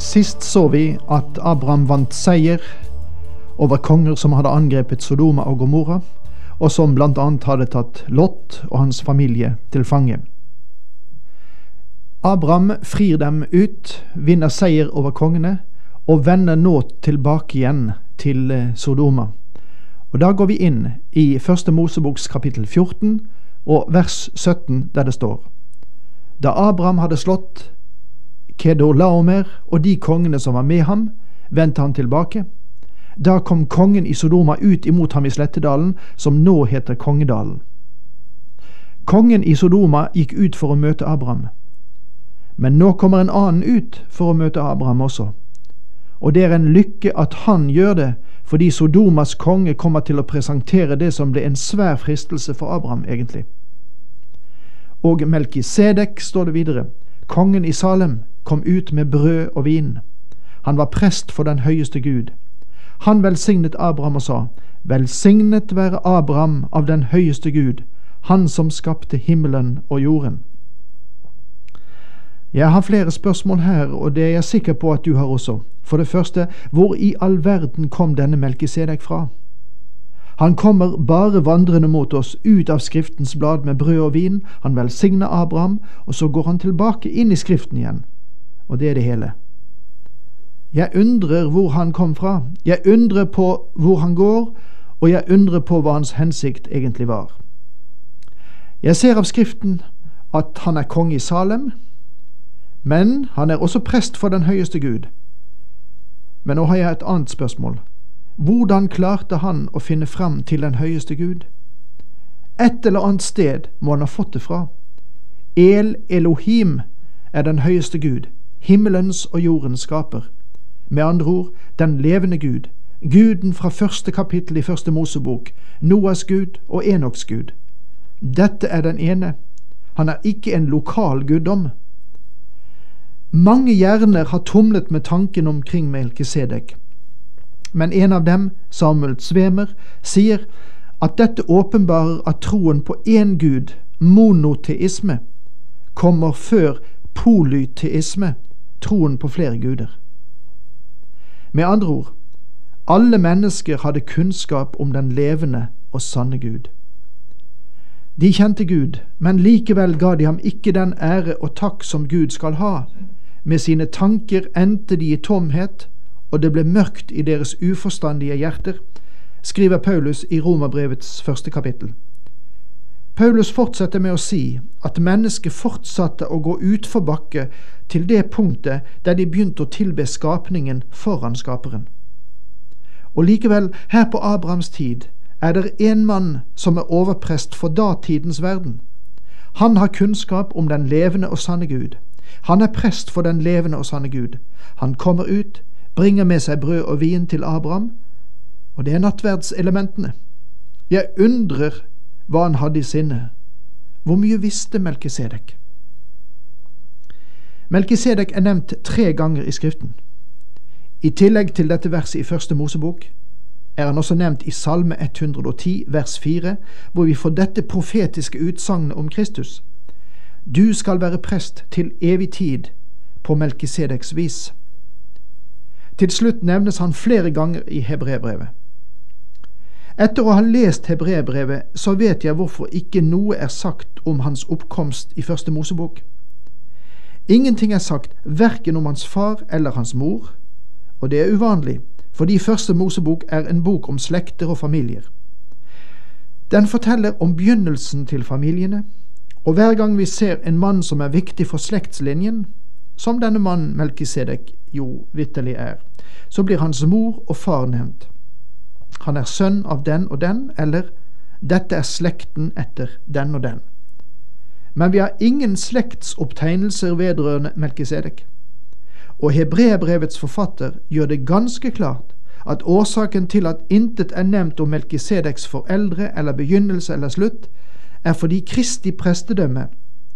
Sist så vi at Abraham vant seier over konger som hadde angrepet Sodoma og Gomorra, og som annet hadde tatt Lot og hans familie til fange. Abraham frir dem ut, vinner seier over kongene, og vender nå tilbake igjen til eh, Sodoma. Og Da går vi inn i Første Moseboks kapittel 14 og vers 17, der det står Da Abraham hadde slått Kedorlaomer og de kongene som var med ham, vendte han tilbake. Da kom kongen i Sodoma ut imot ham i Slettedalen, som nå heter Kongedalen. Kongen i Sodoma gikk ut for å møte Abraham. Men nå kommer en annen ut for å møte Abraham også. Og det er en lykke at han gjør det, fordi Sodomas konge kommer til å presentere det som ble en svær fristelse for Abraham, egentlig. Og Melkisedek, står det videre, kongen i Salem, kom ut med brød og vin. Han var prest for den høyeste Gud. Han velsignet Abraham og sa, Velsignet være Abraham av den høyeste Gud, han som skapte himmelen og jorden. Jeg har flere spørsmål her, og det er jeg sikker på at du har også. For det første, hvor i all verden kom denne Melkisedek fra? Han kommer bare vandrende mot oss ut av Skriftens blad med brød og vin, han velsigner Abraham, og så går han tilbake inn i Skriften igjen. Og det er det hele. Jeg undrer hvor han kom fra, jeg undrer på hvor han går, og jeg undrer på hva hans hensikt egentlig var. Jeg ser av Skriften at han er konge i Salem, men han er også prest for den høyeste Gud. Men nå har jeg et annet spørsmål. Hvordan klarte han å finne fram til den høyeste Gud? Et eller annet sted må han ha fått det fra. El Elohim er den høyeste Gud, himmelens og jordens skaper. Med andre ord den levende Gud, Guden fra første kapittel i første Mosebok, Noas Gud og Enoks Gud. Dette er den ene. Han er ikke en lokal guddom. Mange hjerner har tumlet med tanken omkring Melkisedek, men en av dem, Samuel Svemer, sier at dette åpenbarer at troen på én gud, monoteisme, kommer før polyteisme, troen på flere guder. Med andre ord, alle mennesker hadde kunnskap om den levende og sanne Gud. De kjente Gud, men likevel ga de ham ikke den ære og takk som Gud skal ha. Med sine tanker endte de i tomhet, og det ble mørkt i deres uforstandige hjerter, skriver Paulus i Romerbrevets første kapittel. Paulus fortsetter med å si at mennesket fortsatte å gå utforbakke til det punktet der de begynte å tilbe skapningen foran skaperen. Og likevel, her på Abrahams tid, er det en mann som er overprest for datidens verden. Han har kunnskap om den levende og sanne Gud. Han er prest for den levende og sanne Gud. Han kommer ut, bringer med seg brød og vin til Abraham, og det er nattverdselementene. Jeg undrer hva han hadde i sinne. Hvor mye visste Melkisedek? Melkisedek er nevnt tre ganger i Skriften. I tillegg til dette verset i Første Mosebok er han også nevnt i Salme 110 vers 4, hvor vi får dette profetiske utsagnet om Kristus. Du skal være prest til evig tid på Melkisedeks vis. Til slutt nevnes han flere ganger i Hebreerbrevet. Etter å ha lest Hebreerbrevet, så vet jeg hvorfor ikke noe er sagt om hans oppkomst i Første Mosebok. Ingenting er sagt verken om hans far eller hans mor, og det er uvanlig, fordi Første Mosebok er en bok om slekter og familier. Den forteller om begynnelsen til familiene, og hver gang vi ser en mann som er viktig for slektslinjen, som denne mannen Melkisedek jo vitterlig er, så blir hans mor og far nevnt. Han er sønn av den og den, eller dette er slekten etter den og den. Men vi har ingen slektsopptegnelser vedrørende Melkisedek. og hebreerbrevets forfatter gjør det ganske klart at årsaken til at intet er nevnt om Melkisedeks foreldre eller begynnelse eller slutt, er fordi Kristi prestedømme,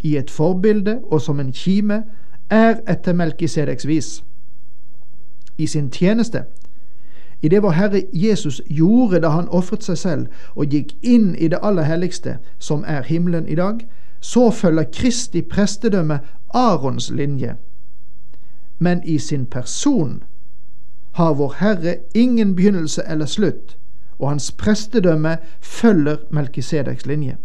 i et forbilde og som en kime, er etter Melkisedeks vis. I sin tjeneste, i det vår Herre Jesus gjorde da han ofret seg selv og gikk inn i det aller helligste, som er himmelen i dag, så følger Kristi prestedømme Arons linje. Men i sin person har Vår Herre ingen begynnelse eller slutt, og hans prestedømme følger Melkisedeks linje.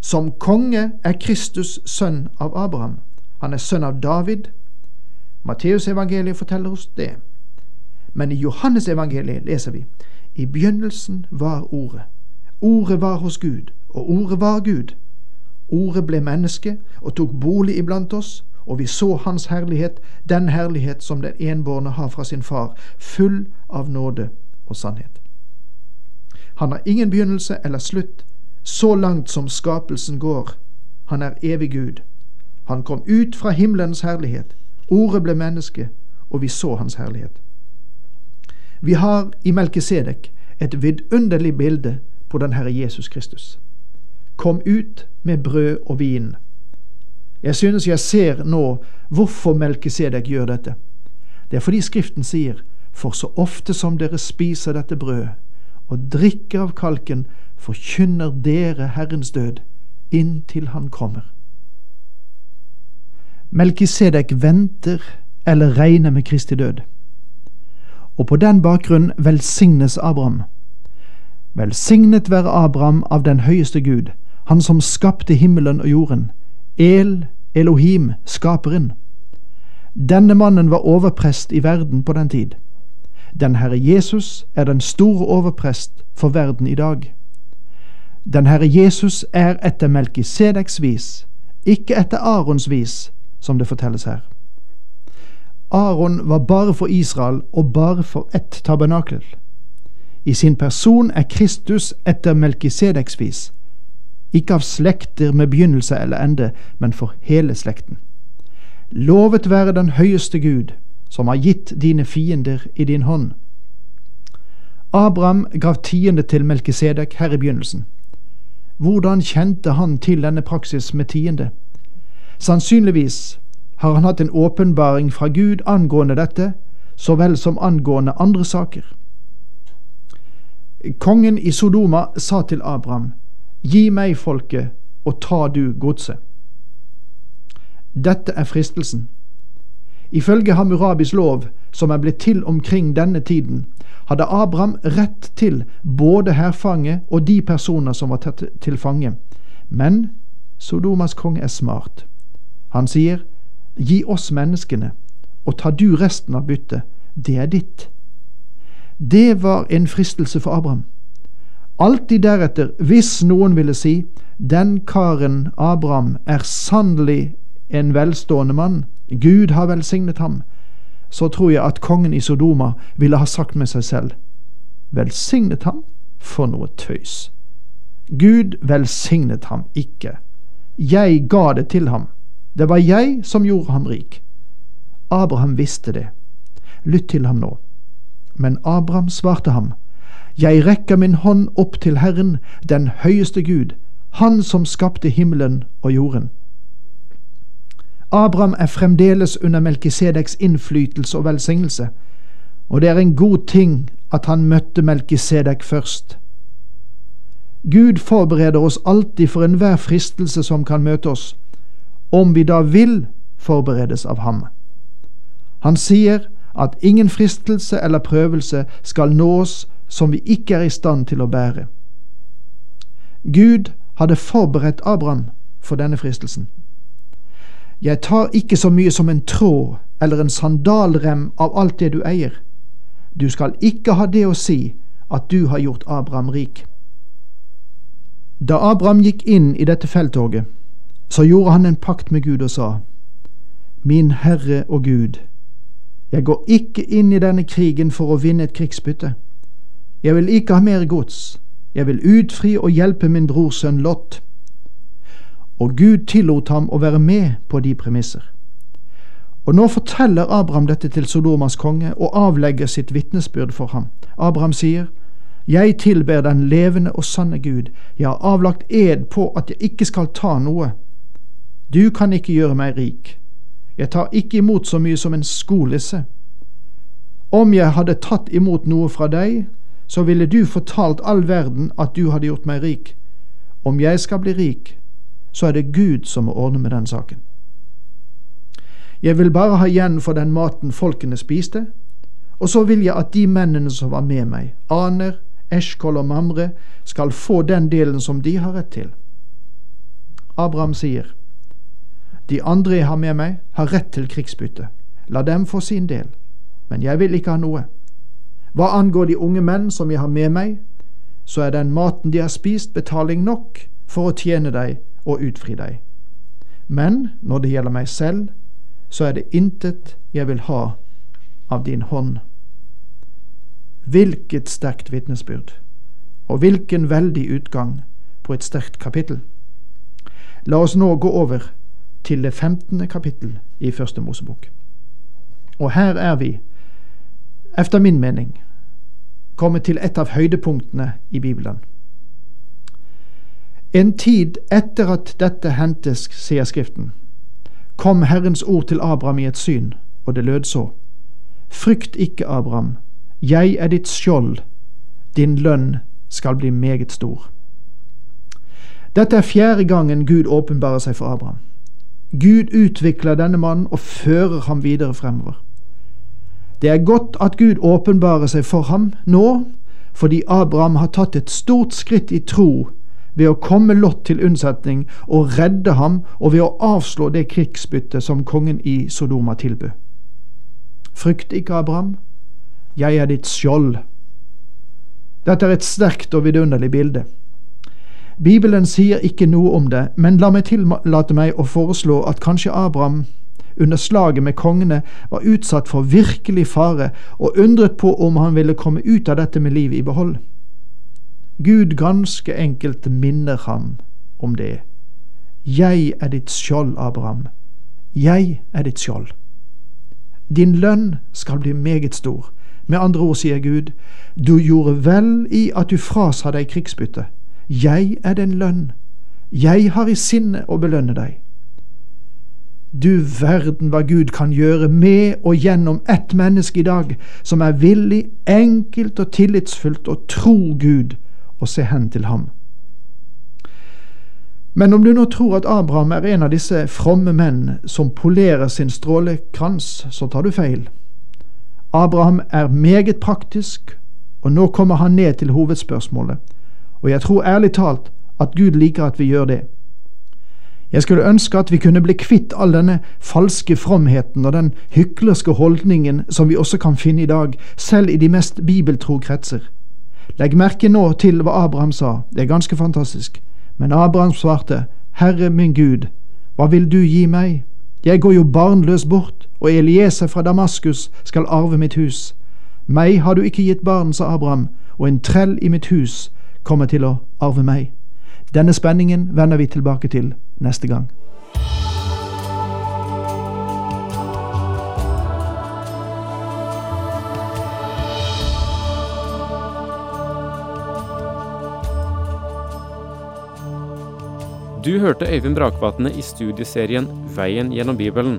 Som konge er Kristus sønn av Abraham. Han er sønn av David. Matteusevangeliet forteller oss det. Men i Johannesevangeliet leser vi i begynnelsen var Ordet. Ordet var hos Gud, og Ordet var Gud. Ordet ble menneske og tok bolig iblant oss, og vi så Hans herlighet, den herlighet som den enbårne har fra sin far, full av nåde og sannhet. Han har ingen begynnelse eller slutt, så langt som skapelsen går. Han er evig Gud. Han kom ut fra himmelens herlighet. Ordet ble menneske, og vi så Hans herlighet. Vi har i Melkisedek et vidunderlig bilde på den Herre Jesus Kristus. Kom ut med brød og vin. Jeg synes jeg ser nå hvorfor Melkisedek gjør dette. Det er fordi Skriften sier, for så ofte som dere spiser dette brødet og drikker av kalken, forkynner dere Herrens død inntil Han kommer. Melkisedek venter eller regner med Kristi død, og på den bakgrunn velsignes Abraham. Velsignet være Abraham av den høyeste Gud, han som skapte himmelen og jorden, El Elohim, skaperen. Denne mannen var overprest i verden på den tid. Den Herre Jesus er den store overprest for verden i dag. Den Herre Jesus er etter Melkisedeks vis, ikke etter Arons vis, som det fortelles her. Aron var bare for Israel og bare for ett tabernakel. I sin person er Kristus etter Melkisedeks vis, ikke av slekter med begynnelse eller ende, men for hele slekten. Lovet være den høyeste Gud, som har gitt dine fiender i din hånd. Abraham gav tiende til Melkisedek her i begynnelsen. Hvordan kjente han til denne praksis med tiende? Sannsynligvis har han hatt en åpenbaring fra Gud angående dette, så vel som angående andre saker. Kongen i Sodoma sa til Abraham, Gi meg folket, og ta du godset. Dette er fristelsen. Ifølge Hammurabis lov, som er blitt til omkring denne tiden, hadde Abraham rett til både hærfange og de personer som var tatt til fange. Men Sodomas konge er smart. Han sier, Gi oss menneskene, og ta du resten av byttet. Det er ditt. Det var en fristelse for Abraham. Alltid deretter, hvis noen ville si, den karen Abraham er sannelig en velstående mann, Gud har velsignet ham, så tror jeg at kongen i Sodoma ville ha sagt med seg selv, velsignet ham? For noe tøys. Gud velsignet ham ikke. Jeg ga det til ham. Det var jeg som gjorde ham rik. Abraham visste det. Lytt til ham nå. Men Abraham svarte ham, jeg rekker min hånd opp til Herren, den høyeste Gud, Han som skapte himmelen og jorden. Abraham er fremdeles under Melkisedeks innflytelse og velsignelse, og det er en god ting at han møtte Melkisedek først. Gud forbereder oss alltid for enhver fristelse som kan møte oss, om vi da vil forberedes av ham. Han sier at ingen fristelse eller prøvelse skal nås som vi ikke er i stand til å bære. Gud hadde forberedt Abraham for denne fristelsen. Jeg tar ikke så mye som en tråd eller en sandalrem av alt det du eier. Du skal ikke ha det å si at du har gjort Abraham rik. Da Abraham gikk inn i dette felttoget, så gjorde han en pakt med Gud og sa, Min Herre og Gud, jeg går ikke inn i denne krigen for å vinne et krigsbytte. Jeg vil ikke ha mer gods. Jeg vil utfri og hjelpe min brors sønn Lot. Og Gud tillot ham å være med på de premisser. Og nå forteller Abraham dette til Sodomas konge og avlegger sitt vitnesbyrd for ham. Abraham sier, Jeg tilber den levende og sanne Gud, jeg har avlagt ed på at jeg ikke skal ta noe. Du kan ikke gjøre meg rik. Jeg tar ikke imot så mye som en skolisse. Om jeg hadde tatt imot noe fra deg, så ville du fortalt all verden at du hadde gjort meg rik. Om jeg skal bli rik, så er det Gud som må ordne med den saken. Jeg vil bare ha igjen for den maten folkene spiste, og så vil jeg at de mennene som var med meg, Aner, Eshkol og Mamre, skal få den delen som de har rett til. Abraham sier, De andre jeg har med meg, har rett til krigsbytte. La dem få sin del, men jeg vil ikke ha noe. Hva angår de unge menn som jeg har med meg, så er den maten de har spist, betaling nok for å tjene deg og utfri deg. Men når det gjelder meg selv, så er det intet jeg vil ha av din hånd. Hvilket sterkt vitnesbyrd, og hvilken veldig utgang på et sterkt kapittel. La oss nå gå over til det femtende kapittel i Første Mosebok. Og her er vi, efter min mening, kommet til et av høydepunktene i Bibelen. En tid etter at dette hentes, sier Skriften, kom Herrens ord til Abraham i et syn, og det lød så. Frykt ikke, Abraham, jeg er ditt skjold, din lønn skal bli meget stor. Dette er fjerde gangen Gud åpenbarer seg for Abraham. Gud utvikler denne mannen og fører ham videre fremover. Det er godt at Gud åpenbarer seg for ham nå, fordi Abraham har tatt et stort skritt i tro ved å komme Lot til unnsetning og redde ham, og ved å avslå det krigsbyttet som kongen i Sodoma tilbød. Frykt ikke, Abraham, jeg er ditt skjold. Dette er et sterkt og vidunderlig bilde. Bibelen sier ikke noe om det, men la meg tillate meg å foreslå at kanskje Abraham under slaget med kongene var utsatt for virkelig fare og undret på om han ville komme ut av dette med livet i behold. Gud ganske enkelt minner ham om det. Jeg er ditt skjold, Abraham. Jeg er ditt skjold. Din lønn skal bli meget stor. Med andre ord sier Gud, du gjorde vel i at du frasa deg krigsbyttet. Jeg er den lønn. Jeg har i sinne å belønne deg. Du verden hva Gud kan gjøre med og gjennom ett menneske i dag som er villig, enkelt og tillitsfullt å tro Gud og se hen til ham. Men om du nå tror at Abraham er en av disse fromme menn som polerer sin strålekrans, så tar du feil. Abraham er meget praktisk, og nå kommer han ned til hovedspørsmålet, og jeg tror ærlig talt at Gud liker at vi gjør det. Jeg skulle ønske at vi kunne bli kvitt all denne falske fromheten og den hyklerske holdningen som vi også kan finne i dag, selv i de mest bibeltro kretser. Legg merke nå til hva Abraham sa, det er ganske fantastisk. Men Abraham svarte, Herre min Gud, hva vil du gi meg? Jeg går jo barnløs bort, og Elieser fra Damaskus skal arve mitt hus. Meg har du ikke gitt barn, sa Abraham, og en trell i mitt hus kommer til å arve meg. Denne spenningen vender vi tilbake til neste gang. Du hørte Øyvind Brakvatne i studieserien Veien gjennom Bibelen.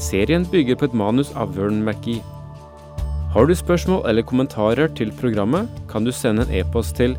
Serien bygger på et manus av Vern McGee. Har du spørsmål eller kommentarer til programmet, kan du sende en e-post til